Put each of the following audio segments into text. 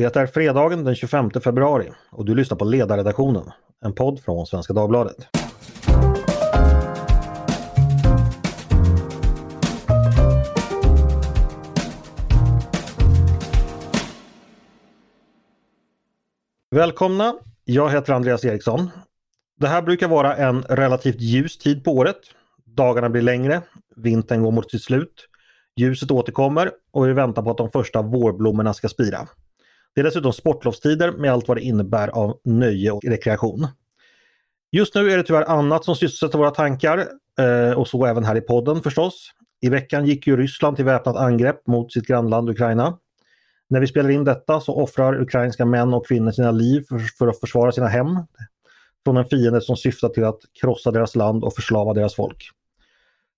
Det är fredagen den 25 februari och du lyssnar på Ledarredaktionen, en podd från Svenska Dagbladet. Välkomna! Jag heter Andreas Eriksson. Det här brukar vara en relativt ljus tid på året. Dagarna blir längre, vintern går mot sitt slut, ljuset återkommer och vi väntar på att de första vårblommorna ska spira. Det är dessutom sportlovstider med allt vad det innebär av nöje och rekreation. Just nu är det tyvärr annat som sysselsätter våra tankar eh, och så även här i podden förstås. I veckan gick ju Ryssland till väpnat angrepp mot sitt grannland Ukraina. När vi spelar in detta så offrar ukrainska män och kvinnor sina liv för att försvara sina hem från en fiende som syftar till att krossa deras land och förslava deras folk.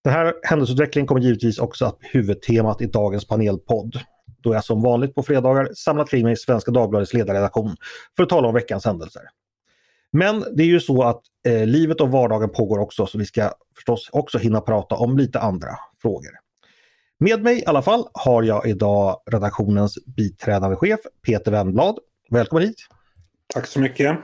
Den här händelseutvecklingen kommer givetvis också att bli huvudtemat i dagens panelpodd. Då jag som vanligt på fredagar samlat kring mig i Svenska Dagbladets ledarredaktion för att tala om veckans händelser. Men det är ju så att eh, livet och vardagen pågår också så vi ska förstås också hinna prata om lite andra frågor. Med mig i alla fall har jag idag redaktionens biträdande chef Peter Wennblad. Välkommen hit! Tack så mycket!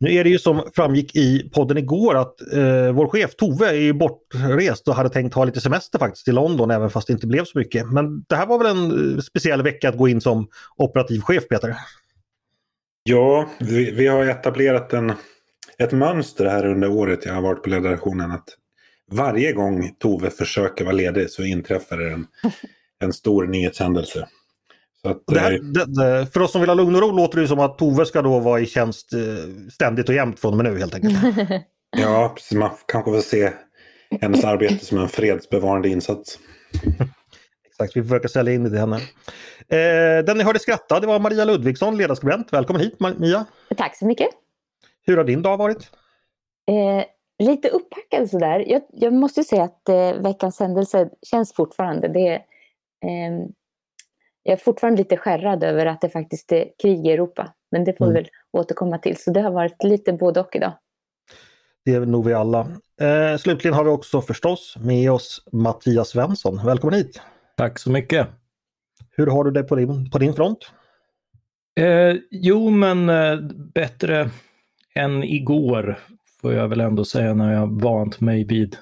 Nu är det ju som framgick i podden igår att eh, vår chef Tove är bortrest och hade tänkt ha lite semester faktiskt i London även fast det inte blev så mycket. Men det här var väl en eh, speciell vecka att gå in som operativ chef Peter? Ja, vi, vi har etablerat en, ett mönster här under året jag har varit på ledarredaktionen. Att varje gång Tove försöker vara ledig så inträffar det en, en stor nyhetshändelse. Att, här, eh, det, det, för oss som vill ha lugn och ro låter det som att Tove ska då vara i tjänst eh, ständigt och jämt från och med nu helt enkelt. ja, precis. Man kanske får se hennes arbete som en fredsbevarande insats. Exakt, vi försöker sälja in det till henne. Eh, den ni hörde skratta, det var Maria Ludvigsson, ledarskribent. Välkommen hit Mia! Tack så mycket! Hur har din dag varit? Eh, lite upphackad sådär. Jag, jag måste säga att eh, veckans händelse känns fortfarande. Det, eh, jag är fortfarande lite skärrad över att det faktiskt är krig i Europa. Men det får mm. vi väl återkomma till. Så det har varit lite både och idag. Det är nog vi alla. Eh, slutligen har vi också förstås med oss Mattias Svensson. Välkommen hit! Tack så mycket! Hur har du det på din, på din front? Eh, jo, men eh, bättre än igår får jag väl ändå säga när jag vant mig vid,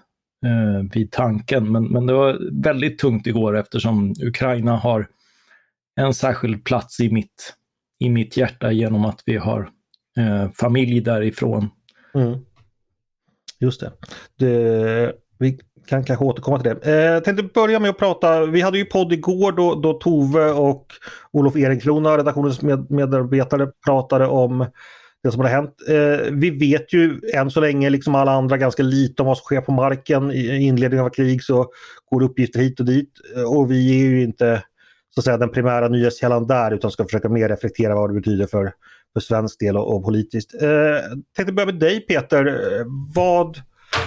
eh, vid tanken. Men, men det var väldigt tungt igår eftersom Ukraina har en särskild plats i mitt, i mitt hjärta genom att vi har eh, familj därifrån. Mm. Just det. det. Vi kan kanske återkomma till det. Eh, jag eh, tänkte börja med att prata, vi hade ju podd igår då, då Tove och Olof Ehrenkrona, redaktionens med, medarbetare, pratade om det som har hänt. Eh, vi vet ju än så länge, liksom alla andra, ganska lite om vad som sker på marken. I inledningen av krig så går uppgifter hit och dit eh, och vi är ju inte så att säga, den primära nyhetskällan där utan ska försöka mer reflektera vad det betyder för, för svensk del och, och politiskt. Eh, tänkte börja med dig Peter. Vad,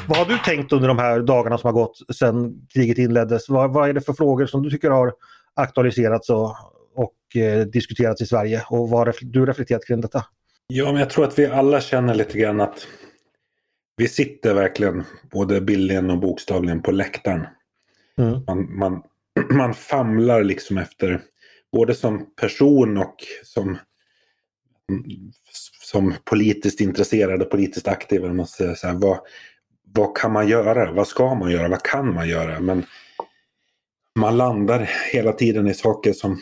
vad har du tänkt under de här dagarna som har gått sedan kriget inleddes? Vad, vad är det för frågor som du tycker har aktualiserats och, och eh, diskuterats i Sverige och vad har du reflekterat kring detta? Ja, men jag tror att vi alla känner lite grann att vi sitter verkligen både bildligen och bokstavligen på läktaren. Mm. Man, man, man famlar liksom efter, både som person och som, som politiskt intresserad och politiskt aktiv. Man måste säga vad, vad kan man göra? Vad ska man göra? Vad kan man göra? Men man landar hela tiden i saker som...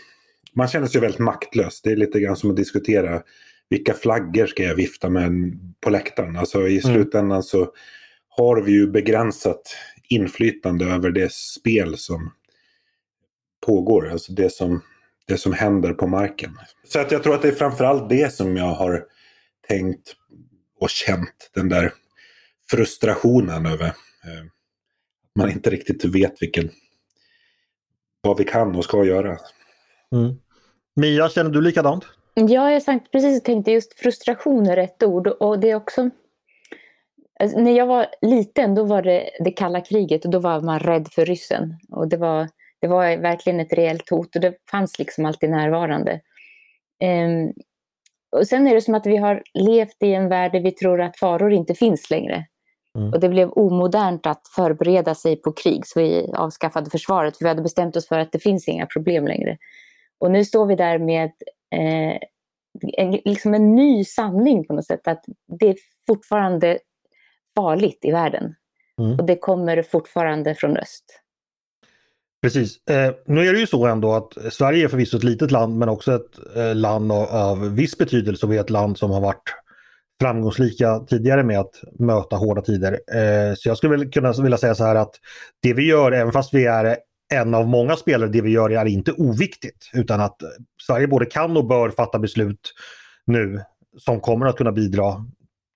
Man känner sig väldigt maktlös. Det är lite grann som att diskutera vilka flaggor ska jag vifta med på läktaren? Alltså i mm. slutändan så har vi ju begränsat inflytande över det spel som pågår. Alltså det som, det som händer på marken. Så att jag tror att det är framförallt det som jag har tänkt och känt. Den där frustrationen över eh, man inte riktigt vet vilken, vad vi kan och ska göra. Mm. Mia, känner du likadant? Ja, jag tänkte, precis tänkte just frustration är rätt ord. Och det är också... Alltså, när jag var liten då var det det kalla kriget och då var man rädd för ryssen. Och det var, det var verkligen ett reellt hot och det fanns liksom alltid närvarande. Um, och sen är det som att vi har levt i en värld där vi tror att faror inte finns längre. Mm. Och det blev omodernt att förbereda sig på krig, så vi avskaffade försvaret. För vi hade bestämt oss för att det finns inga problem längre. Och nu står vi där med eh, en, liksom en ny sanning på något sätt. Att det är fortfarande farligt i världen. Mm. Och det kommer fortfarande från öst. Precis. Eh, nu är det ju så ändå att Sverige är förvisso ett litet land men också ett eh, land av, av viss betydelse och vi är ett land som har varit framgångsrika tidigare med att möta hårda tider. Eh, så jag skulle väl kunna vilja säga så här att det vi gör, även fast vi är en av många spelare, det vi gör är inte oviktigt utan att Sverige både kan och bör fatta beslut nu som kommer att kunna bidra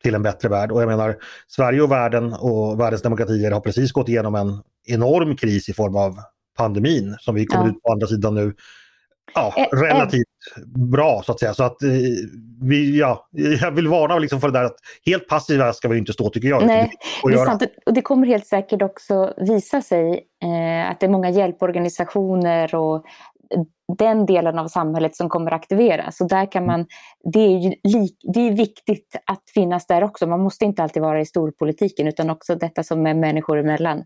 till en bättre värld. Och jag menar, Sverige och världen och världens demokratier har precis gått igenom en enorm kris i form av pandemin som vi kommer ja. ut på andra sidan nu ja, relativt bra så att säga. Så att eh, vi, ja, jag vill varna liksom för det där att helt passiva ska vi inte stå tycker jag. Nej, det är sant. Och det kommer helt säkert också visa sig eh, att det är många hjälporganisationer och den delen av samhället som kommer aktiveras. Och där kan man, det, är det är viktigt att finnas där också. Man måste inte alltid vara i storpolitiken utan också detta som är människor emellan.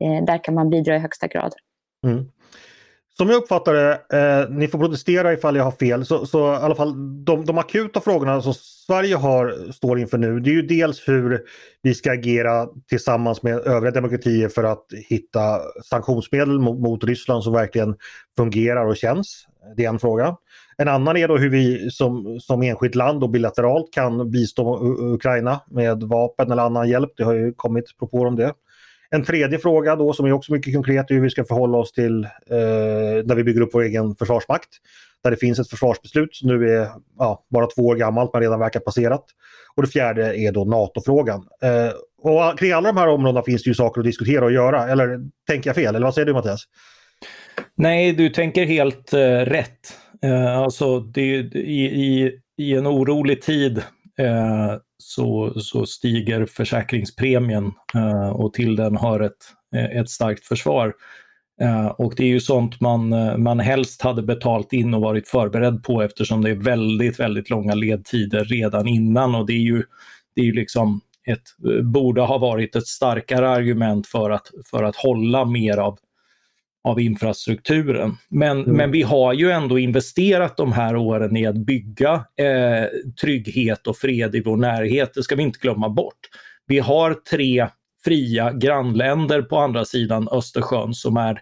Eh, där kan man bidra i högsta grad. Mm. Som jag uppfattar det, eh, ni får protestera ifall jag har fel, så, så i alla fall de, de akuta frågorna som Sverige har, står inför nu, det är ju dels hur vi ska agera tillsammans med övriga demokratier för att hitta sanktionsmedel mot, mot Ryssland som verkligen fungerar och känns. Det är en fråga. En annan är då hur vi som, som enskilt land och bilateralt kan bistå Ukraina med vapen eller annan hjälp. Det har ju kommit propåer om det. En tredje fråga då som är också mycket konkret är hur vi ska förhålla oss till eh, när vi bygger upp vår egen försvarsmakt. Där det finns ett försvarsbeslut som nu är ja, bara två år gammalt men redan verkar passerat. Och det fjärde är då NATO-frågan. Eh, och kring alla de här områdena finns det ju saker att diskutera och göra. Eller tänker jag fel? Eller vad säger du Mattias? Nej, du tänker helt eh, rätt. Eh, alltså det, i, i, i en orolig tid eh, så, så stiger försäkringspremien eh, och till den hör ett, eh, ett starkt försvar. Eh, och det är ju sånt man, eh, man helst hade betalt in och varit förberedd på eftersom det är väldigt, väldigt långa ledtider redan innan och det är ju, det är ju liksom ett, eh, borde ha varit ett starkare argument för att, för att hålla mer av av infrastrukturen. Men, mm. men vi har ju ändå investerat de här åren i att bygga eh, trygghet och fred i vår närhet. Det ska vi inte glömma bort. Vi har tre fria grannländer på andra sidan Östersjön som är,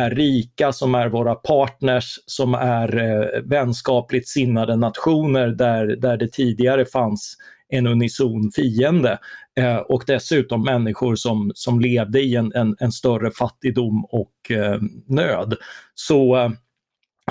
är rika, som är våra partners, som är eh, vänskapligt sinnade nationer där, där det tidigare fanns en unison fiende. Eh, och dessutom människor som, som levde i en, en, en större fattigdom och eh, nöd. Så eh,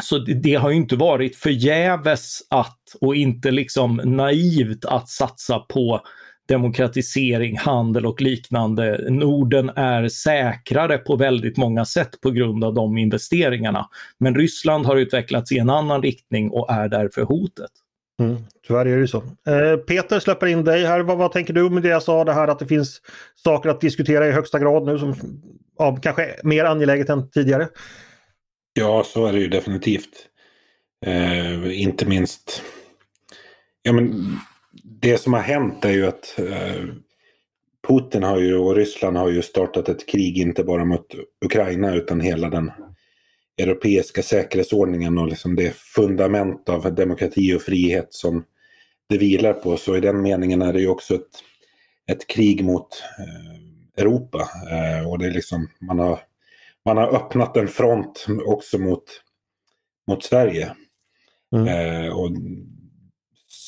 så det, det, har inte varit förgäves att, och inte liksom naivt att satsa på demokratisering, handel och liknande. Norden är säkrare på väldigt många sätt på grund av de investeringarna. Men Ryssland har utvecklats i en annan riktning och är därför hotet. Mm, tyvärr är det så. Eh, Peter släpper in dig här. Vad, vad, tänker du om det jag sa det här att det finns saker att diskutera i högsta grad nu som ja, kanske är mer angeläget än tidigare? Ja, så är det ju definitivt. Eh, inte minst ja, men det som har hänt är ju att eh, Putin har ju, och Ryssland har ju startat ett krig inte bara mot Ukraina utan hela den europeiska säkerhetsordningen och liksom det fundament av demokrati och frihet som det vilar på. Så i den meningen är det ju också ett, ett krig mot eh, Europa. Eh, och det är liksom, man, har, man har öppnat en front också mot, mot Sverige. Mm. Eh, och,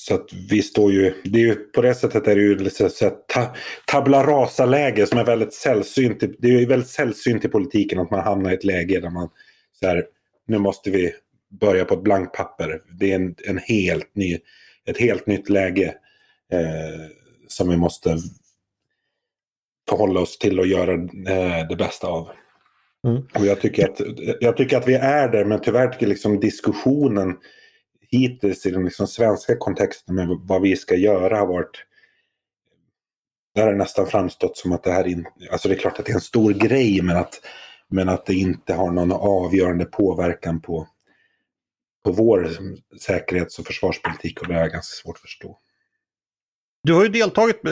så att vi står ju, det är ju på det sättet är det ju så ta, tabla rasa-läge som är väldigt sällsynt. Det är ju väldigt sällsynt i politiken att man hamnar i ett läge där man så här, nu måste vi börja på ett blankt papper. Det är en, en helt ny, ett helt nytt läge eh, som vi måste förhålla oss till och göra eh, det bästa av. Mm. Och jag tycker, att, jag tycker att vi är där, men tyvärr tycker liksom diskussionen hittills i den liksom svenska kontexten med vad vi ska göra har varit där har det nästan framstått som att det här inte, alltså det är klart att det är en stor grej men att men att det inte har någon avgörande påverkan på, på vår säkerhets och försvarspolitik och det är ganska svårt att förstå. Du har ju deltagit eh,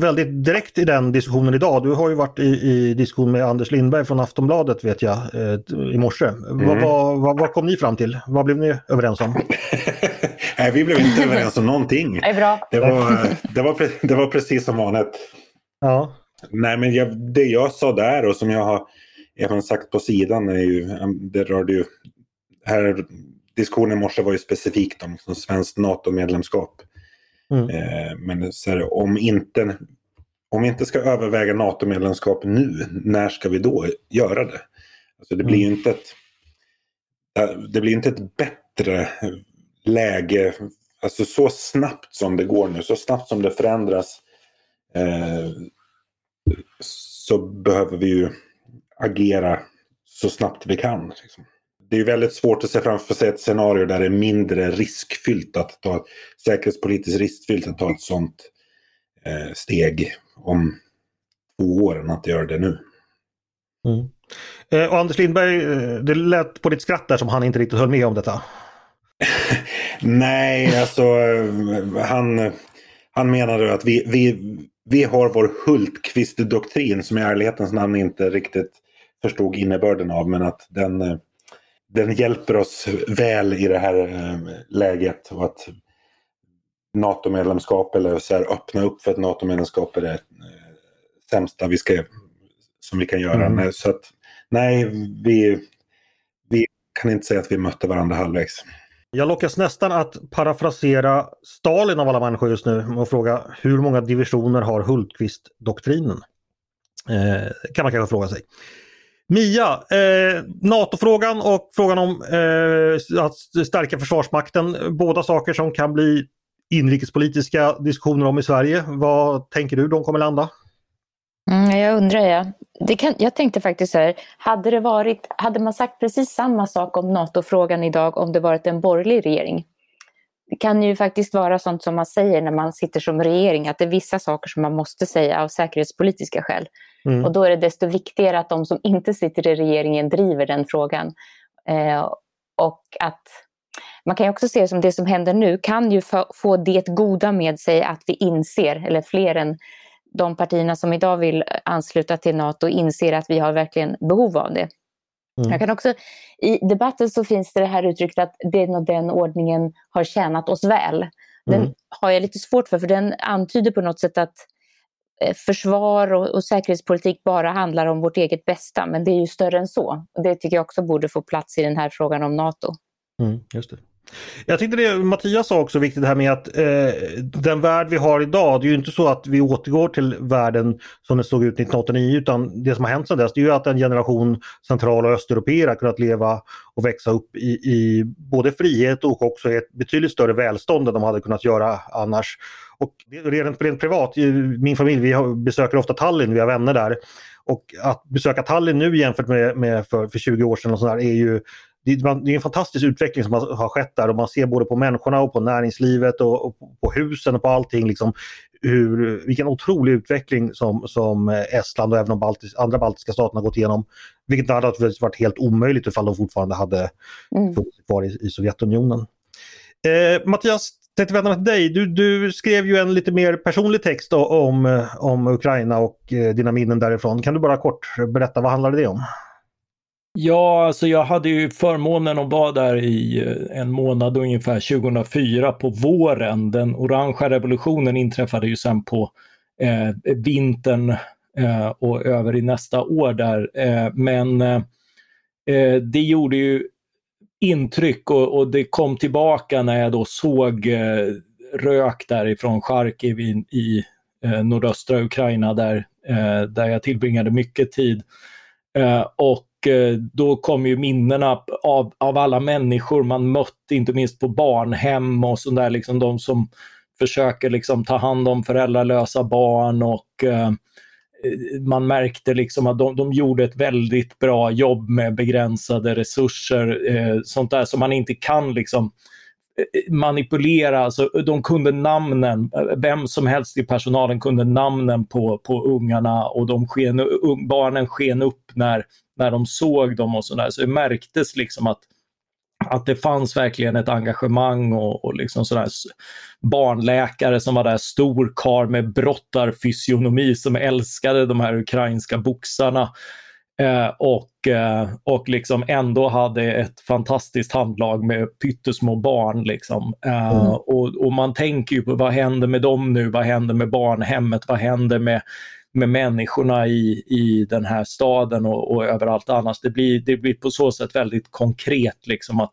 väldigt direkt i den diskussionen idag. Du har ju varit i, i diskussion med Anders Lindberg från Aftonbladet vet jag eh, i morse. Mm. Vad, vad, vad, vad, kom ni fram till? Vad blev ni överens om? Nej, vi blev inte överens om någonting. Det, är bra. Det, var, det, var, det var precis som vanligt. Ja. Nej, men jag, det jag sa där och som jag har även sagt på sidan är ju, det rörde ju, här diskussionen i morse var ju specifikt om liksom, svenskt NATO-medlemskap. Mm. Eh, men så här, om, inte, om vi inte ska överväga NATO-medlemskap nu, när ska vi då göra det? Alltså, det blir ju mm. inte ett, det blir inte ett bättre läge, alltså så snabbt som det går nu, så snabbt som det förändras eh, så behöver vi ju agera så snabbt vi kan. Liksom. Det är väldigt svårt att se framför sig ett scenario där det är mindre riskfyllt att ta, säkerhetspolitiskt riskfyllt att ta ett sånt eh, steg om två år än att göra det nu. Mm. Eh, och Anders Lindberg, eh, det lät på ditt skratt där som han inte riktigt höll med om detta. Nej, alltså han, han menade att vi, vi, vi har vår Hultqvist-doktrin som i ärlighetens namn inte riktigt förstod innebörden av men att den, den hjälper oss väl i det här eh, läget. Och att NATO-medlemskap eller så här, öppna upp för ett NATO-medlemskap är det eh, sämsta vi ska, som vi kan göra. Mm. Så att, nej, vi, vi kan inte säga att vi mötte varandra halvvägs. Jag lockas nästan att parafrasera Stalin av alla människor just nu och fråga hur många divisioner har Hultqvist-doktrinen? Eh, kan man kanske fråga sig. Mia, eh, NATO-frågan och frågan om eh, att stärka Försvarsmakten. Båda saker som kan bli inrikespolitiska diskussioner om i Sverige. Vad tänker du de kommer landa? Mm, jag undrar ja. Det kan, jag tänkte faktiskt så här, hade, det varit, hade man sagt precis samma sak om NATO-frågan idag om det varit en borgerlig regering? Det kan ju faktiskt vara sånt som man säger när man sitter som regering, att det är vissa saker som man måste säga av säkerhetspolitiska skäl. Mm. Och då är det desto viktigare att de som inte sitter i regeringen driver den frågan. Eh, och att man kan ju också se det som det som händer nu kan ju få det goda med sig att vi inser, eller fler än de partierna som idag vill ansluta till NATO inser att vi har verkligen behov av det. Mm. Jag kan också, I debatten så finns det det här uttrycket att den och den ordningen har tjänat oss väl. Den mm. har jag lite svårt för, för den antyder på något sätt att eh, försvar och, och, säkerhetspolitik bara handlar om vårt eget bästa, men det är ju större än så. Det tycker jag också borde få plats i den här frågan om NATO. Mm, just det. Jag tyckte det Mattias sa också viktigt det här med att eh, den värld vi har idag, det är ju inte så att vi återgår till världen som den såg ut 1989 utan det som har hänt sedan dess det är ju att en generation central och östeuropeer har kunnat leva och växa upp i, i både frihet och också ett betydligt större välstånd än de hade kunnat göra annars. Och rent, rent privat, min familj vi besöker ofta Tallinn, vi har vänner där. Och att besöka Tallinn nu jämfört med, med för, för 20 år sedan och sådär, är ju det är en fantastisk utveckling som har skett där och man ser både på människorna och på näringslivet och, på husen och på allting. Liksom, hur, vilken otrolig utveckling som, som Estland och även de baltis, andra baltiska staterna gått igenom. Vilket hade varit helt omöjligt ifall de fortfarande hade mm. funnits kvar i, i Sovjetunionen. Eh, Mattias, tänkte vända mig till dig. Du, du, skrev ju en lite mer personlig text om, om Ukraina och eh, dina minnen därifrån. Kan du bara kort berätta, vad handlade det om? Ja, alltså jag hade ju förmånen att vara där i eh, en månad ungefär 2004 på våren. Den orangea revolutionen inträffade ju sen på eh, vintern eh, och över i nästa år där. Eh, men eh, eh det gjorde ju intryck och, och, det kom tillbaka när jag då såg eh, rök därifrån Charkiv i, i nordöstra Ukraina där, där jag tillbringade mycket tid. och Eh, då kom ju minnena av, av alla människor man mött, inte minst på barnhem och sådär, liksom de som försöker liksom ta hand om föräldralösa barn och eh, man märkte liksom att de, de gjorde ett väldigt bra jobb med begränsade resurser, eh, sånt där som man inte kan liksom eh, manipulera. Alltså, de kunde namnen, vem som helst i personalen kunde namnen på, på ungarna och de sken, barnen sken upp när när de såg dem och sådär. Så det märktes liksom att att det fanns verkligen ett engagemang och, och liksom sådär barnläkare som var där, stor kar med brottarfysionomi som älskade de här ukrainska boxarna. Eh, och, eh, och liksom ändå hade ett fantastiskt handlag med pyttesmå barn. Liksom. Eh, mm. och, och, man tänker ju på vad händer med dem nu? Vad händer med barnhemmet? Vad händer med, med människorna i, i den här staden och, och överallt annars? Det blir, det blir på så sätt väldigt konkret liksom att,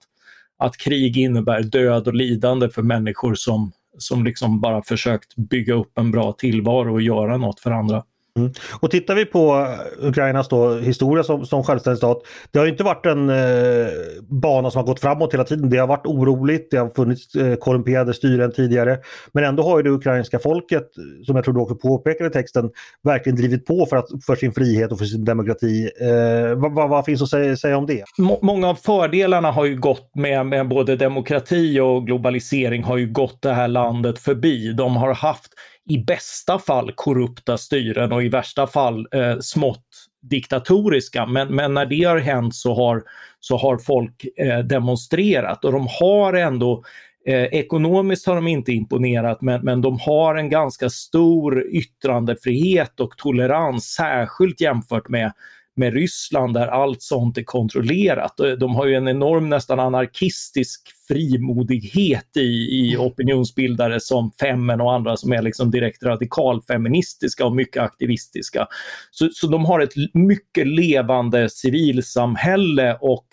att krig innebär död och lidande för människor som, som liksom bara försökt bygga upp en bra tillvaro och göra något för andra. Mm. Och tittar vi på eh, Ukrainas då, historia som, som självständig stat. Det har inte varit en eh, bana som har gått framåt hela tiden. Det har varit oroligt, det har funnits eh, korrumperade styren tidigare. Men ändå har ju det ukrainska folket, som jag tror du också påpekade i texten, verkligen drivit på för, att, för sin frihet och för sin demokrati. Eh, vad, vad, vad, finns att säga, säga om det? många av fördelarna har ju gått med, med både demokrati och globalisering har ju gått det här landet förbi. De har haft i bästa fall korrupta styren och i värsta fall eh, smått diktatoriska. Men, men när det har hänt så har, så har folk eh, demonstrerat och de har ändå Eh, ekonomiskt har de inte imponerat men, men de har en ganska stor yttrandefrihet och tolerans, särskilt jämfört med med Ryssland där allt sånt är kontrollerat. De har ju en enorm nästan anarkistisk frimodighet i, i mm. opinionsbildare som Femmen och andra som är liksom direkt radikalfeministiska och mycket aktivistiska. Så, så de har ett mycket levande civilsamhälle och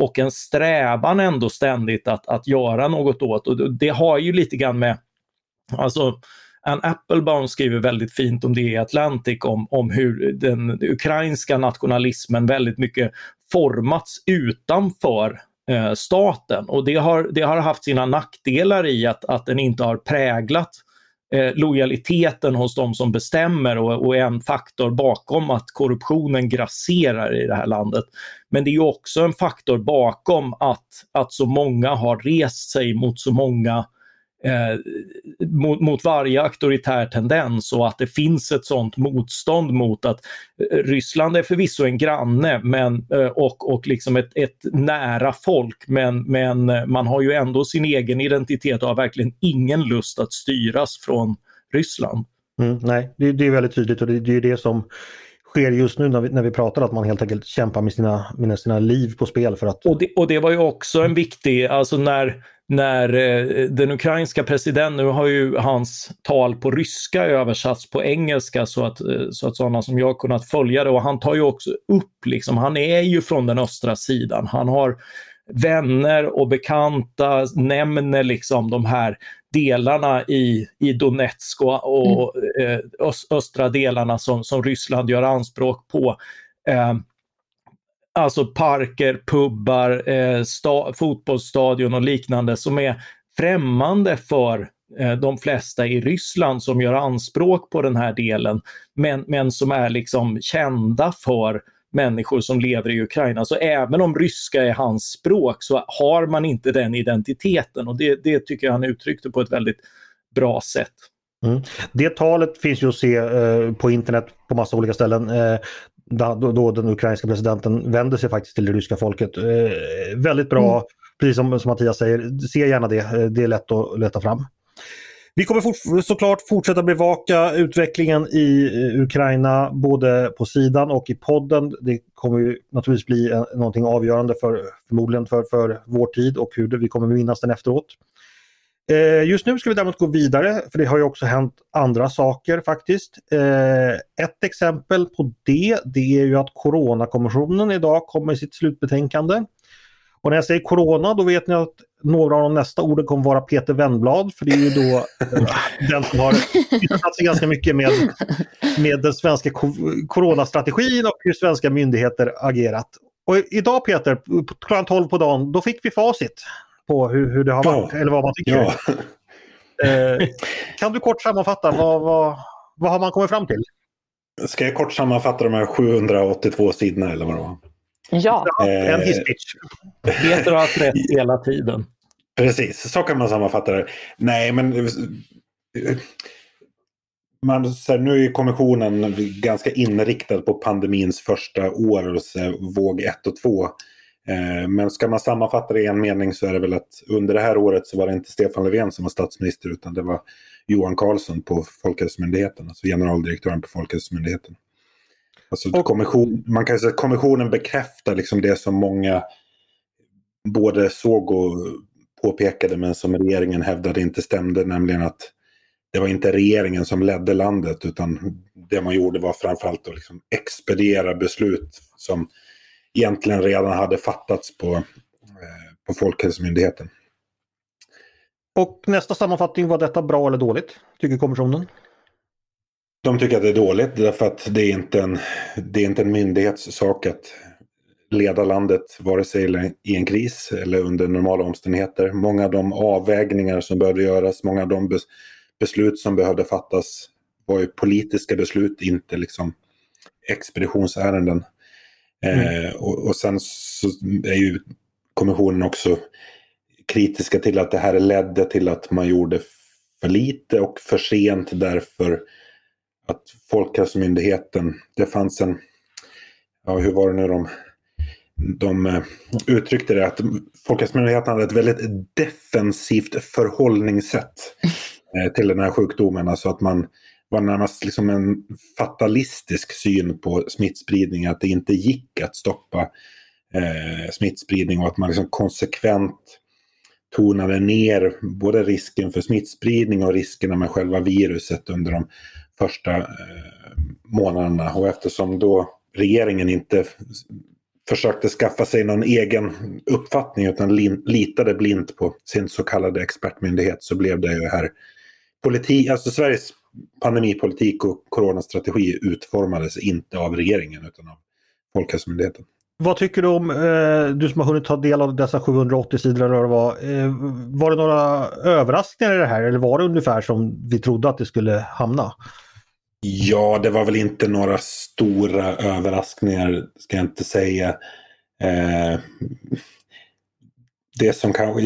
och en strävan ändå ständigt att, att göra något åt. Och det har ju lite grann med, alltså Ann Applebaum skriver väldigt fint om det i Atlantic om, om hur den ukrainska nationalismen väldigt mycket formats utanför eh, staten och det har, det har haft sina nackdelar i att, att den inte har präglat eh, lojaliteten hos de som bestämmer och, och är en faktor bakom att korruptionen grasserar i det här landet. Men det är också en faktor bakom att, att så många har rest sig mot så många eh, mot, mot, varje auktoritär tendens och att det finns ett sådant motstånd mot att eh, Ryssland är förvisso en granne men, eh, och, och liksom ett, ett, nära folk men, men eh, man har ju ändå sin egen identitet och har verkligen ingen lust att styras från Ryssland. Mm, nej, det, det, är väldigt tydligt och det, det är det som sker just nu när vi, när vi pratar att man helt enkelt kämpar med sina, med sina liv på spel för att... Och det, och det var ju också en viktig, alltså när när eh, den ukrainska presidenten, nu har ju hans tal på ryska översatts på engelska så att, eh, så att sådana som jag kunnat följa det och han tar ju också upp, liksom, han är ju från den östra sidan. Han har vänner och bekanta, nämner liksom de här delarna i, i Donetsk och, mm. eh, östra delarna som, som Ryssland gör anspråk på. Eh, alltså parker, pubbar, eh, sta, fotbollsstadion och liknande som är främmande för eh, de flesta i Ryssland som gör anspråk på den här delen, men, men som är liksom kända för människor som lever i Ukraina. Så även om ryska är hans språk så har man inte den identiteten och det, det tycker jag han uttryckte på ett väldigt bra sätt. Mm. Det talet finns ju att se eh, på internet på massa olika ställen. Eh, då, då, den ukrainska presidenten vänder sig faktiskt till det ryska folket. Eh, väldigt bra, mm. precis som, som Mattias säger, se gärna det. Eh, det är lätt att leta fram. Vi kommer fort, såklart fortsätta bevaka utvecklingen i Ukraina både på sidan och i podden. Det kommer ju naturligtvis bli en, någonting avgörande för förmodligen för, för vår tid och hur det, vi kommer minnas den efteråt. Eh, just nu ska vi däremot gå vidare för det har ju också hänt andra saker faktiskt. Eh, ett exempel på det, det är ju att Coronakommissionen idag kommer med sitt slutbetänkande. Och när jag säger Corona då vet ni att några av de nästa orden kommer vara Peter Wennblad för det är ju då eh, den som har yttrat sig ganska mycket med, med den svenska coronastrategin och hur svenska myndigheter agerat. Och idag Peter, klockan 12 på dagen, då fick vi facit på hur, hur det har varit, ja. eller vad man tycker. Ja. Eh, kan du kort sammanfatta, vad, vad, vad har man kommit fram till? Ska jag kort sammanfatta de här 782 sidorna eller vad det var? Ja. Eh, en hisspitch. Peter har haft rätt hela tiden. Precis, så kan man sammanfatta det. Nej, men... Eh, man, så här, nu är kommissionen ganska inriktad på pandemins första år, så våg 1 och 2. Eh, men ska man sammanfatta det i en mening så är det väl att under det här året så var det inte Stefan Löfven som var statsminister utan det var Johan Carlsson på Folkhälsomyndigheten, alltså generaldirektören på Folkhälsomyndigheten. Alltså och, kommission, man kan säga att kommissionen bekräftar liksom det som många både såg och påpekade men som regeringen hävdade inte stämde, nämligen att det var inte regeringen som ledde landet utan det man gjorde var framförallt att liksom expediera beslut som egentligen redan hade fattats på, eh, på Folkhälsomyndigheten. Och nästa sammanfattning, var detta bra eller dåligt, tycker kommissionen? De tycker att det är dåligt därför att det är inte en, det är inte en myndighets sak att leda landet vare sig i en kris eller under normala omständigheter. Många av de avvägningar som behövde göras, många av de beslut som behövde fattas var ju politiska beslut, inte liksom expeditionsärenden. Mm. Eh, och, och, sen så är ju kommissionen också kritiska till att det här ledde till att man gjorde för lite och för sent därför att Folkhälsomyndigheten, det fanns en, ja hur var det nu de, de eh, uttryckte det, att Folkhälsomyndigheten hade ett väldigt defensivt förhållningssätt eh, till den här sjukdomen. Alltså att man var närmast liksom en fatalistisk syn på smittspridning, att det inte gick att stoppa eh, smittspridning och att man liksom konsekvent tonade ner både risken för smittspridning och riskerna med själva viruset under de första eh, månaderna. Och eftersom då regeringen inte försökte skaffa sig någon egen uppfattning utan litade blint på sin så kallade expertmyndighet så blev det ju här politik, alltså Sveriges pandemipolitik och coronastrategi utformades inte av regeringen utan av Folkhälsomyndigheten. Vad tycker du om, eh, du som har hunnit ta del av dessa 780 sidor eller det var, eh, var det några överraskningar i det här eller var det ungefär som vi trodde att det skulle hamna? Ja, det var väl inte några stora överraskningar, ska jag inte säga. Eh, det som kanske...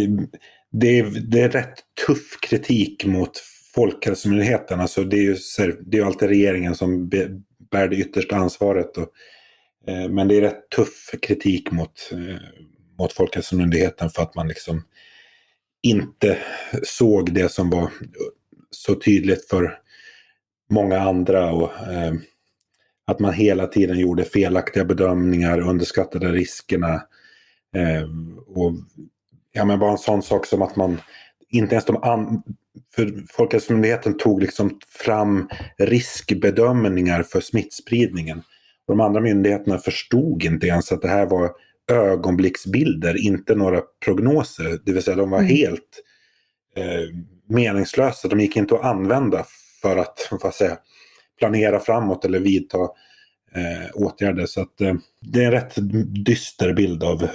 Det är, det är rätt tuff kritik mot Folkhälsomyndigheten. Alltså det är ju det är alltid regeringen som bär det yttersta ansvaret. Och, eh, men det är rätt tuff kritik mot, eh, mot Folkhälsomyndigheten för att man liksom inte såg det som var så tydligt för många andra. Och, eh, att man hela tiden gjorde felaktiga bedömningar, underskattade riskerna. Eh, och ja, men bara en sån sak som att man inte ens de an, för Folkhälsomyndigheten tog liksom fram riskbedömningar för smittspridningen. De andra myndigheterna förstod inte ens att det här var ögonblicksbilder, inte några prognoser. Det vill säga de var mm. helt eh, meningslösa. De gick inte att använda för att vad säga, planera framåt eller vidta eh, åtgärder. Så att, eh, det är en rätt dyster bild av eh,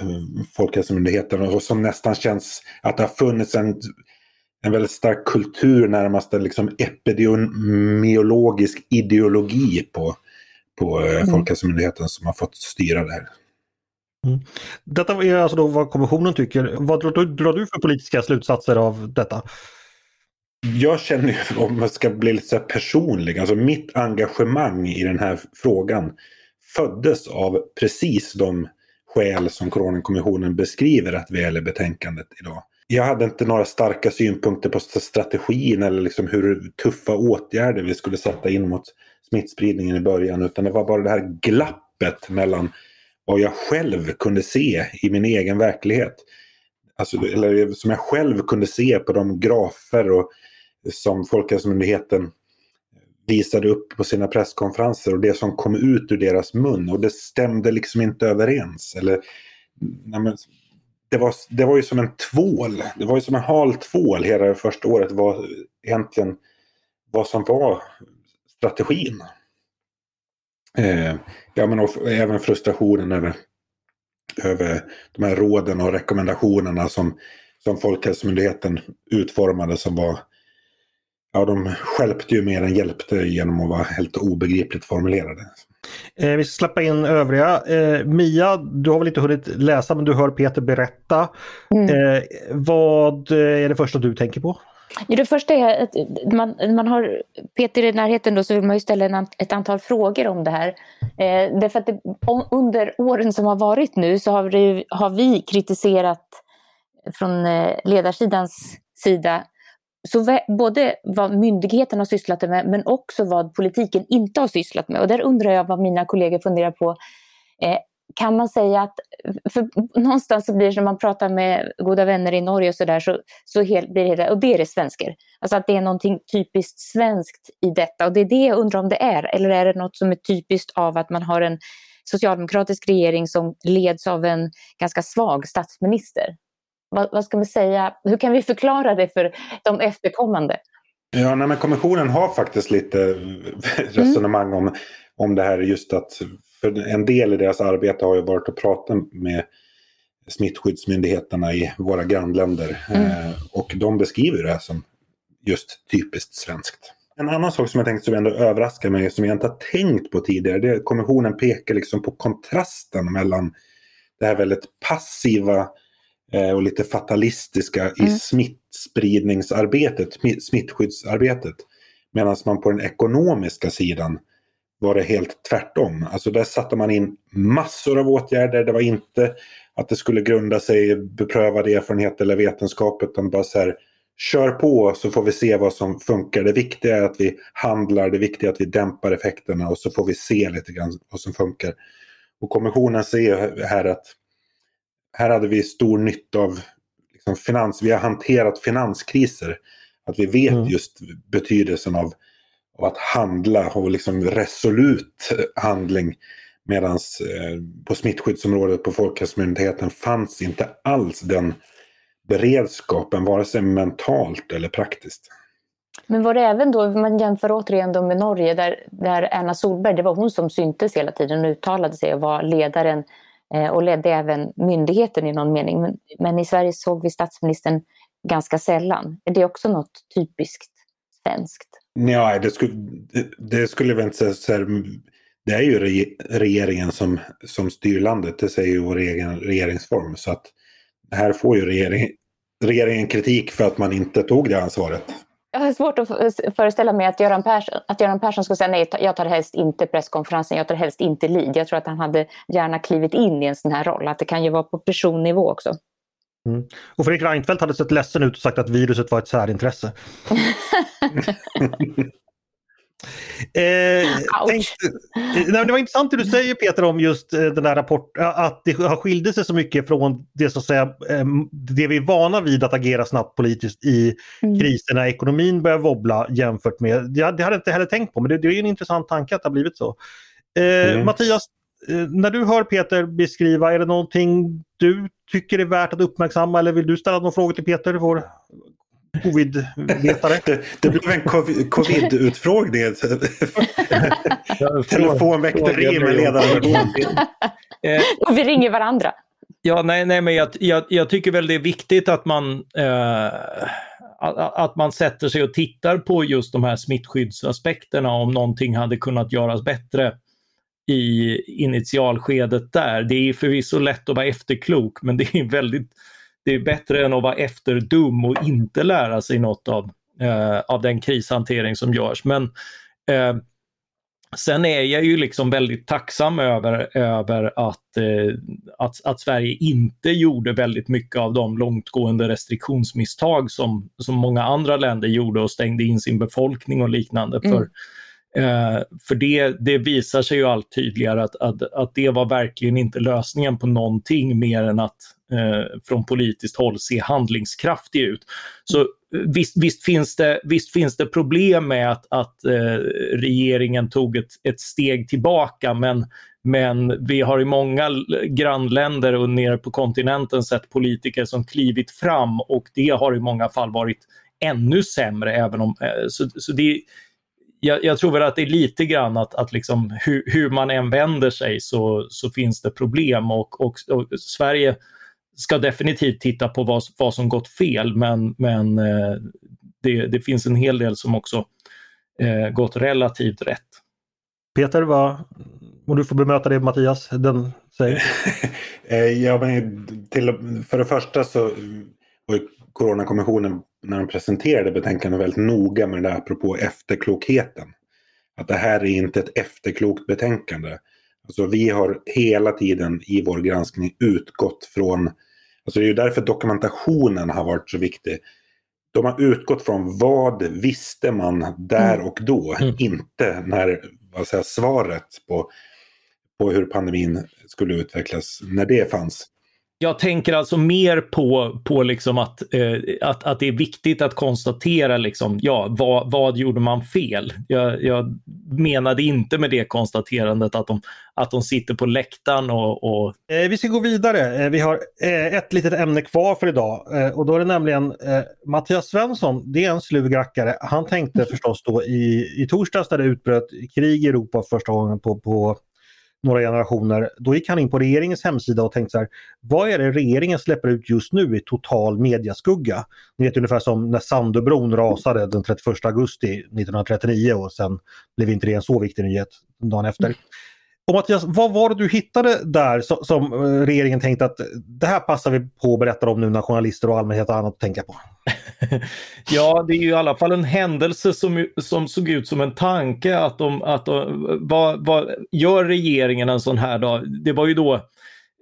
Folkhälsomyndigheten och som nästan känns att det har funnits en, en väldigt stark kultur, närmast en liksom epidemiologisk ideologi på, på eh, mm. Folkhälsomyndigheten som har fått styra det här. Mm. Detta är alltså då vad kommissionen tycker. Vad drar du, drar du för politiska slutsatser av detta? Jag känner ju, om man ska bli lite så personlig, alltså mitt engagemang i den här frågan föddes av precis de skäl som Coronakommissionen beskriver att väl i betänkandet idag. Jag hade inte några starka synpunkter på strategin eller liksom hur tuffa åtgärder vi skulle sätta in mot smittspridningen i början utan det var bara det här glappet mellan vad jag själv kunde se i min egen verklighet. Alltså, eller som jag själv kunde se på de grafer och som Folkhälsomyndigheten visade upp på sina presskonferenser och det som kom ut ur deras mun och det stämde liksom inte överens. Eller, nej, det, var, det var ju som en tvål, det var ju som en hal tvål hela det första året var egentligen vad som var strategin. Eh, ja, men och, även frustrationen över, över de här råden och rekommendationerna som, som Folkhälsomyndigheten utformade som var Ja, de skälpte ju mer än hjälpte genom att vara helt obegripligt formulerade. Eh, vi ska släppa in övriga. Eh, Mia, du har väl inte hunnit läsa men du hör Peter berätta. Mm. Eh, vad är det första du tänker på? det första är att man, man har Peter i närheten då så vill man ju ställa en, ett antal frågor om det här. Eh, därför att det, under åren som har varit nu så har, det, har vi kritiserat från eh, ledarsidans sida så både vad myndigheten har sysslat med men också vad politiken inte har sysslat med. Och där undrar jag vad mina kollegor funderar på. Eh, kan man säga att, för någonstans så blir det när man pratar med goda vänner i Norge och sådär så, så helt, blir det, och det är det svenskar. Alltså att det är någonting typiskt svenskt i detta och det är det jag undrar om det är. Eller är det något som är typiskt av att man har en socialdemokratisk regering som leds av en ganska svag statsminister? Vad, vad ska vi säga, hur kan vi förklara det för de efterkommande? Ja, nej, men kommissionen har faktiskt lite resonemang mm. om, om det här just att för en del i deras arbete har ju varit att prata med smittskyddsmyndigheterna i våra grannländer. Mm. Eh, och de beskriver det här som just typiskt svenskt. En annan sak som jag tänkte som ändå överraskar mig, som jag inte har tänkt på tidigare, det är att kommissionen pekar liksom på kontrasten mellan det här väldigt passiva och lite fatalistiska mm. i smittspridningsarbetet, smittskyddsarbetet. Medan man på den ekonomiska sidan var det helt tvärtom. Alltså där satte man in massor av åtgärder. Det var inte att det skulle grunda sig i beprövad erfarenhet eller vetenskap utan bara så här kör på så får vi se vad som funkar. Det viktiga är att vi handlar, det viktiga är att vi dämpar effekterna och så får vi se lite grann vad som funkar. Och kommissionen ser här att här hade vi stor nytta av liksom finans. Vi har hanterat finanskriser. Att vi vet mm. just betydelsen av och att handla och liksom resolut handling. Medan eh, på smittskyddsområdet på Folkhälsomyndigheten fanns inte alls den beredskapen, vare sig mentalt eller praktiskt. Men var det även då, man jämför återigen då med Norge, där, där Erna Solberg, det var hon som syntes hela tiden och uttalade sig och var ledaren Eh, och ledde även myndigheten i någon mening. Men, men, i Sverige såg vi statsministern ganska sällan. Är det också något typiskt svenskt? Nej, det skulle, det, det skulle jag inte säga. det är ju regeringen som, som styr landet. Det säger ju vår egen regeringsform. Så att här får ju regering, regeringen kritik för att man inte tog det ansvaret. Jag har svårt att föreställa mig att Göran Persson, att Göran Persson skulle säga nej, jag tar helst inte presskonferensen, jag tar helst inte lead. Jag tror att han hade gärna klivit in i en sån här roll, att det kan ju vara på personnivå också. Mm. Och Fredrik Reinfeldt hade sett ledsen ut och sagt att viruset var ett särintresse. Eh, tänkte, nej, det var intressant det du säger Peter om just eh, den där rapporten, att det har skilt sig så mycket från det, så att säga, eh, det vi är vana vid att agera snabbt politiskt i mm. kriser när ekonomin börjar wobbla jämfört med, det, hade jag inte heller tänkt på men det, det är en intressant tanke att det har blivit så. Eh, mm. Mattias, eh, när du hör Peter beskriva, är det någonting du tycker är värt att uppmärksamma eller vill du ställa några frågor till Peter, vår covid-vetare? det, det blev en covid-utfrågning. Telefonväkteri med ledaren. Och vi ringer varandra. Ja, nej, nej men jag, jag, jag, tycker väl det är viktigt att man, eh, att man sätter sig och tittar på just de här smittskyddsaspekterna om någonting hade kunnat göras bättre i initialskedet där. Det är förvisso lätt att vara efterklok, men det är väldigt det är bättre än att vara efterdum och inte lära sig något av, eh, av den krishantering som görs. Men eh, Sen är jag ju liksom väldigt tacksam över, över att, eh, att, att, Sverige inte gjorde väldigt mycket av de långtgående restriktionsmisstag som, som många andra länder gjorde och stängde in sin befolkning och liknande. Mm. För Eh, för det, det visar sig ju allt tydligare att, att, att det var verkligen inte lösningen på någonting mer än att eh, från politiskt håll se handlingskraftig ut. Så eh, visst, visst, finns, det, visst finns det problem med att, att eh, regeringen tog ett, ett steg tillbaka men, men vi har i många grannländer och nere på kontinenten sett politiker som klivit fram och det har i många fall varit ännu sämre. Även om, eh, så, så det jag, jag, tror väl att det är lite grann att, att liksom, hur, hur, man än vänder sig så, så finns det problem och, och, och, Sverige ska definitivt titta på vad, vad som gått fel men, men eh, det, det, finns en hel del som också eh, gått relativt rätt. Peter, vad, om du får bemöta det Mattias den säger. Eh, ja, men till, för det första så var Coronakommissionen när de presenterade betänkandet väldigt noga med det där apropå efterklokheten. Att det här är inte ett efterklokt betänkande. Alltså vi har hela tiden i vår granskning utgått från, alltså det är ju därför dokumentationen har varit så viktig. De har utgått från vad visste man där mm. och då, mm. inte när vad säger, svaret på, på hur pandemin skulle utvecklas, när det fanns. Jag tänker alltså mer på, på liksom att, eh, att, att det är viktigt att konstatera liksom, ja, vad, vad gjorde man fel? Jag, jag menade inte med det konstaterandet att de, att de sitter på läktaren och... och... Eh, vi ska gå vidare. Eh, vi har eh, ett litet ämne kvar för idag eh, och då är det nämligen eh, Mattias Svensson, det är en slug rackare. Han tänkte förstås då i, i torsdags när det utbröt krig i Europa första gången på, på några generationer. Då gick han in på regeringens hemsida och tänkte så här, vad är det regeringen släpper ut just nu i total mediaskugga? Ni vet ungefär som när Sandöbron rasade den 31 augusti 1939 och sen blev inte det en så viktig nyhet dagen efter. Och Mattias, vad var det du hittade där som, som regeringen tänkte att det här passar vi på att berätta om nu när journalister och allmänhet har annat att tänka på? Ja, det är ju i alla fall en händelse som, som såg ut som en tanke att de, att de, vad, vad gör regeringen en sån här dag? Det var ju då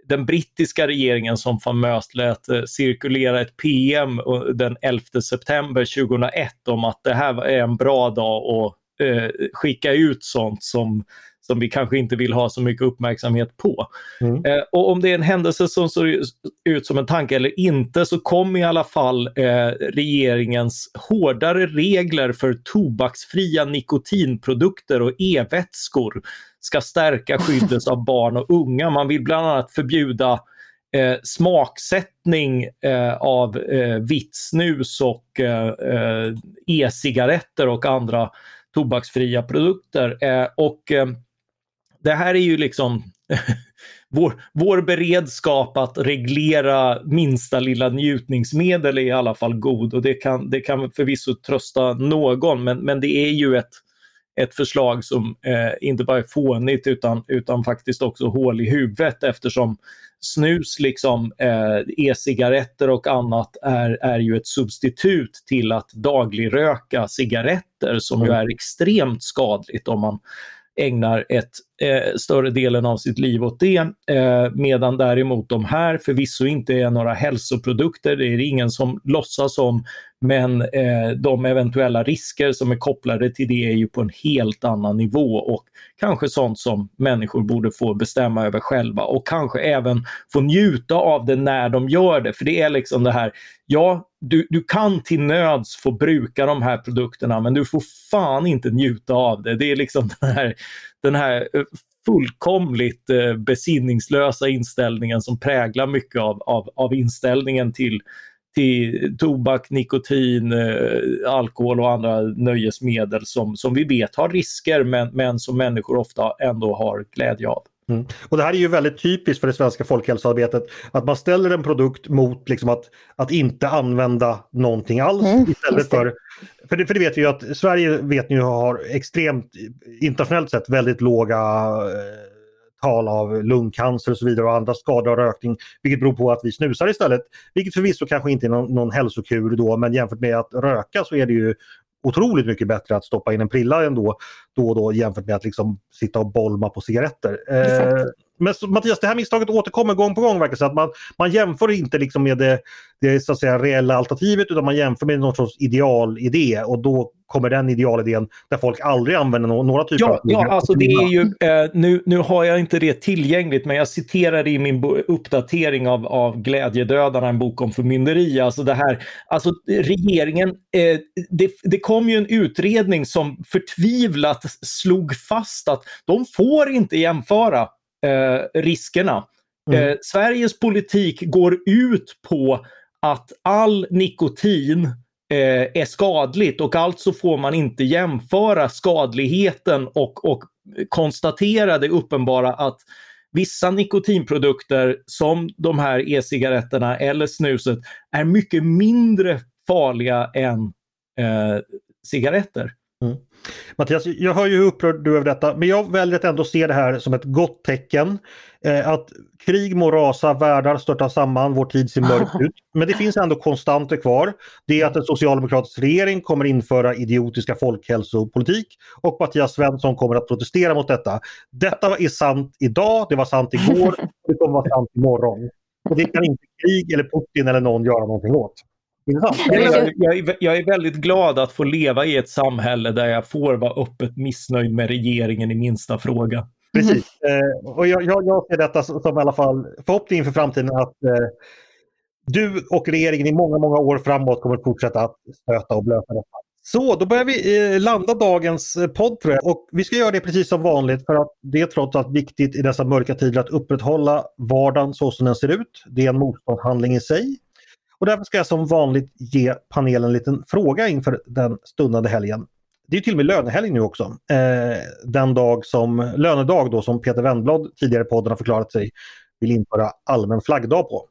den brittiska regeringen som famöst lät eh, cirkulera ett PM eh, den 11 september 2001 om att det här är en bra dag att eh, skicka ut sånt som som vi kanske inte vill ha så mycket uppmärksamhet på. Mm. Eh, och om det är en händelse som ser ut som en tanke eller inte så kom i alla fall eh, regeringens hårdare regler för tobaksfria nikotinprodukter och e-vätskor ska stärka skyddet av barn och unga. Man vill bland annat förbjuda eh, smaksättning eh, av eh, vitt snus och eh, eh, e-cigaretter och andra tobaksfria produkter. Eh, och det här är ju liksom vår, vår beredskap att reglera minsta lilla njutningsmedel är i alla fall god och det kan, det kan förvisso trösta någon men, men det är ju ett, ett förslag som eh, inte bara är fånigt utan, utan faktiskt också hål i huvudet eftersom snus, liksom eh, e-cigaretter och annat är, är ju ett substitut till att dagligröka cigaretter som mm. ju är extremt skadligt om man ägnar ett eh, större delen av sitt liv åt det. Eh, medan däremot de här förvisso inte är några hälsoprodukter, det är det ingen som låtsas om. Men eh, de eventuella risker som är kopplade till det är ju på en helt annan nivå och kanske sånt som människor borde få bestämma över själva och kanske även få njuta av det när de gör det. För det är liksom det här, ja, du, du kan till nöds få bruka de här produkterna men du får fan inte njuta av det. Det är liksom den här, den här eh, fullkomligt eh, besinningslösa inställningen som präglar mycket av, av, av inställningen till till tobak, nikotin, eh, alkohol och andra nöjesmedel som, som vi vet har risker men, men som människor ofta ändå har glädje av. Mm. Och Det här är ju väldigt typiskt för det svenska folkhälsoarbetet. Att man ställer en produkt mot liksom att, att inte använda någonting alls mm, istället för... För det, för det vet vi ju att Sverige vet ni har extremt internationellt sett väldigt låga eh, tal av lungcancer och så vidare och andra skador av rökning. Vilket beror på att vi snusar istället. Vilket förvisso kanske inte är någon, någon hälsokur då men jämfört med att röka så är det ju otroligt mycket bättre att stoppa in en prilla ändå då och då jämfört med att liksom sitta och bolma på cigaretter. Eh, men Mattias, det här misstaget återkommer gång på gång verkar det att man, man jämför inte liksom med det, det så att säga, reella alternativet utan man jämför med någon sorts idealidé och då kommer den idealidén där folk aldrig använder no några typer ja, av... Ja, alltså det är ju, eh, nu, nu har jag inte det tillgängligt men jag citerar i min uppdatering av, av Glädjedödarna, en bok om förmynderi. Alltså det här, alltså regeringen, eh, det, det kom ju en utredning som förtvivlat slog fast att de får inte jämföra eh, riskerna. Mm. Eh, Sveriges politik går ut på att all nikotin eh, är skadligt och alltså får man inte jämföra skadligheten och, och konstatera det uppenbara att vissa nikotinprodukter som de här e-cigaretterna eller snuset är mycket mindre farliga än eh, cigaretter. Mm. Mattias, jag hör ju hur upprörd du är över detta, men jag väljer att ändå se det här som ett gott tecken. Eh, att krig må rasa, världar störta samman, vår tid ser mörk ut. Men det finns ändå konstanter kvar. Det är att en socialdemokratisk regering kommer införa idiotiska folkhälsopolitik och Mattias Svensson kommer att protestera mot detta. Detta är sant idag, det var sant igår, det kommer vara sant imorgon. Och det kan inte krig eller Putin eller någon göra någonting åt. Jag är, jag, jag är väldigt glad att få leva i ett samhälle där jag får vara öppet missnöjd med regeringen i minsta fråga. Precis. Eh, och jag, jag, jag, ser detta som, som i alla fall förhoppning för framtiden att eh, du och regeringen i många, många år framåt kommer att fortsätta att stöta och blöta detta. Så, då börjar vi eh, landa dagens eh, podd tror jag. Och vi ska göra det precis som vanligt för att det är trots allt viktigt i dessa mörka tider att upprätthålla vardagen så som den ser ut. Det är en motståndshandling i sig. Och därför ska jag som vanligt ge panelen en liten fråga inför den stundande helgen. Det är till och med lönehelg nu också. Eh, den dag som, lönedag då som Peter Wennblad tidigare i podden har förklarat sig vill införa allmän flaggdag på.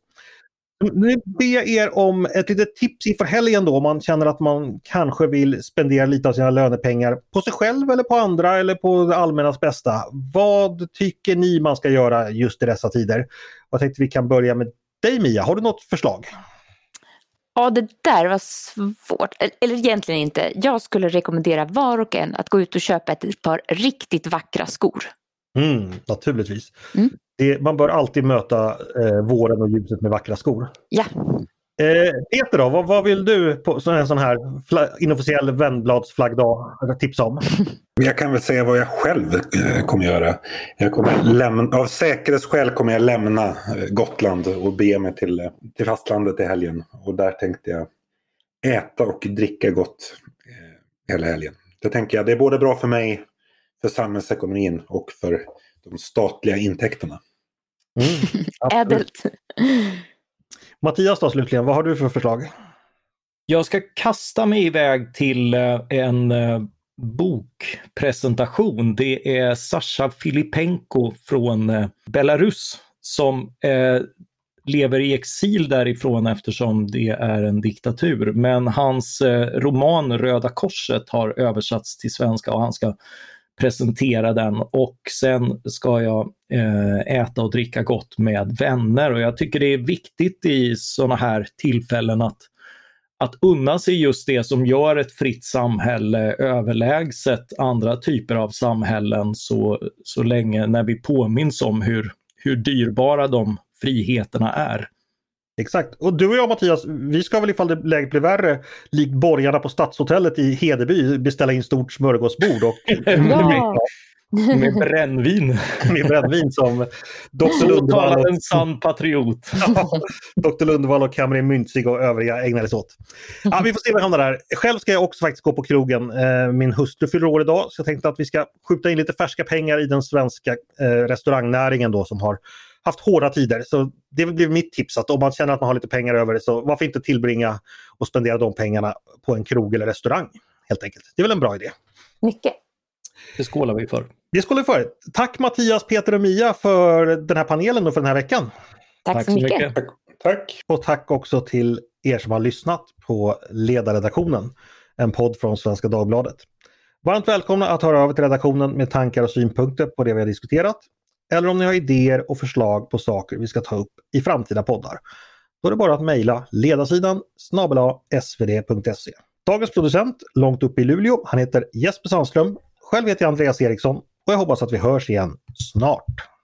Nu ber jag er om ett litet tips inför helgen då om man känner att man kanske vill spendera lite av sina lönepengar på sig själv eller på andra eller på det allmännas bästa. Vad tycker ni man ska göra just i dessa tider? Jag tänkte vi kan börja med dig Mia, har du något förslag? Ja, det där var svårt. Eller egentligen inte. Jag skulle rekommendera var och en att gå ut och köpa ett par riktigt vackra skor. Mm, naturligtvis. Mm. Det, man bör alltid möta eh, våren och ljuset med vackra skor. Ja. Eh, Peter då, vad, vad, vill du på en sån här inofficiell vänbladsflaggdag tipsa om? Jag kan väl säga vad jag själv eh, kommer göra. Jag kommer lämna, av säkerhetsskäl kommer jag lämna eh, Gotland och bege mig till, eh, till fastlandet i helgen. Och där tänkte jag äta och dricka gott hela helgen. Det tänker jag, det är både bra för mig, för samhällsekonomin och för de statliga intäkterna. Mm, Ädelt. Mattias då slutligen, vad har du för förslag? Jag ska kasta mig iväg till eh, en eh, bokpresentation. Det är Sasha Filipenko från eh, Belarus som lever i exil därifrån eftersom det är en diktatur. Men hans roman Röda korset har översatts till svenska och han ska presentera den och sen ska jag eh, äta och dricka gott med vänner och jag tycker det är viktigt i sådana här tillfällen att att unna sig just det som gör ett fritt samhälle överlägset andra typer av samhällen så, så länge när vi påminns om hur, hur dyrbara de friheterna är. Exakt. Och du och jag Mattias, vi ska väl ifall det läget blir värre, likt borgarna på Stadshotellet i Hedeby, beställa in stort smörgåsbord. Och, ja. Med brännvin. med brännvin som Dr. Lundvall och... en sann patriot. ja, Dr. Lundvall och Cameron Myntzig och övriga ägnade sig åt. Ja, vi får se vad hamnar där. Själv ska jag också faktiskt gå på krogen. Eh, min hustru fyller år idag så jag tänkte att vi ska skjuta in lite färska pengar i den svenska eh, restaurangnäringen då som har haft hårda tider. Så det blir mitt tips att om man känner att man har lite pengar över så varför inte tillbringa och spendera de pengarna på en krog eller restaurang. Helt enkelt. Det är väl en bra idé. Mycket. Det skålar vi för. Det skålar vi för. Tack Mattias, Peter och Mia för den här panelen och för den här veckan. Tack, tack så mycket. mycket. Tack. tack. Och tack också till er som har lyssnat på Ledarredaktionen, en podd från Svenska Dagbladet. Varmt välkomna att höra av er till redaktionen med tankar och synpunkter på det vi har diskuterat eller om ni har idéer och förslag på saker vi ska ta upp i framtida poddar. Då är det bara att mejla ledarsidan snabel svd.se. Dagens producent långt uppe i Luleå, han heter Jesper Sandström. Själv heter jag Andreas Eriksson och jag hoppas att vi hörs igen snart.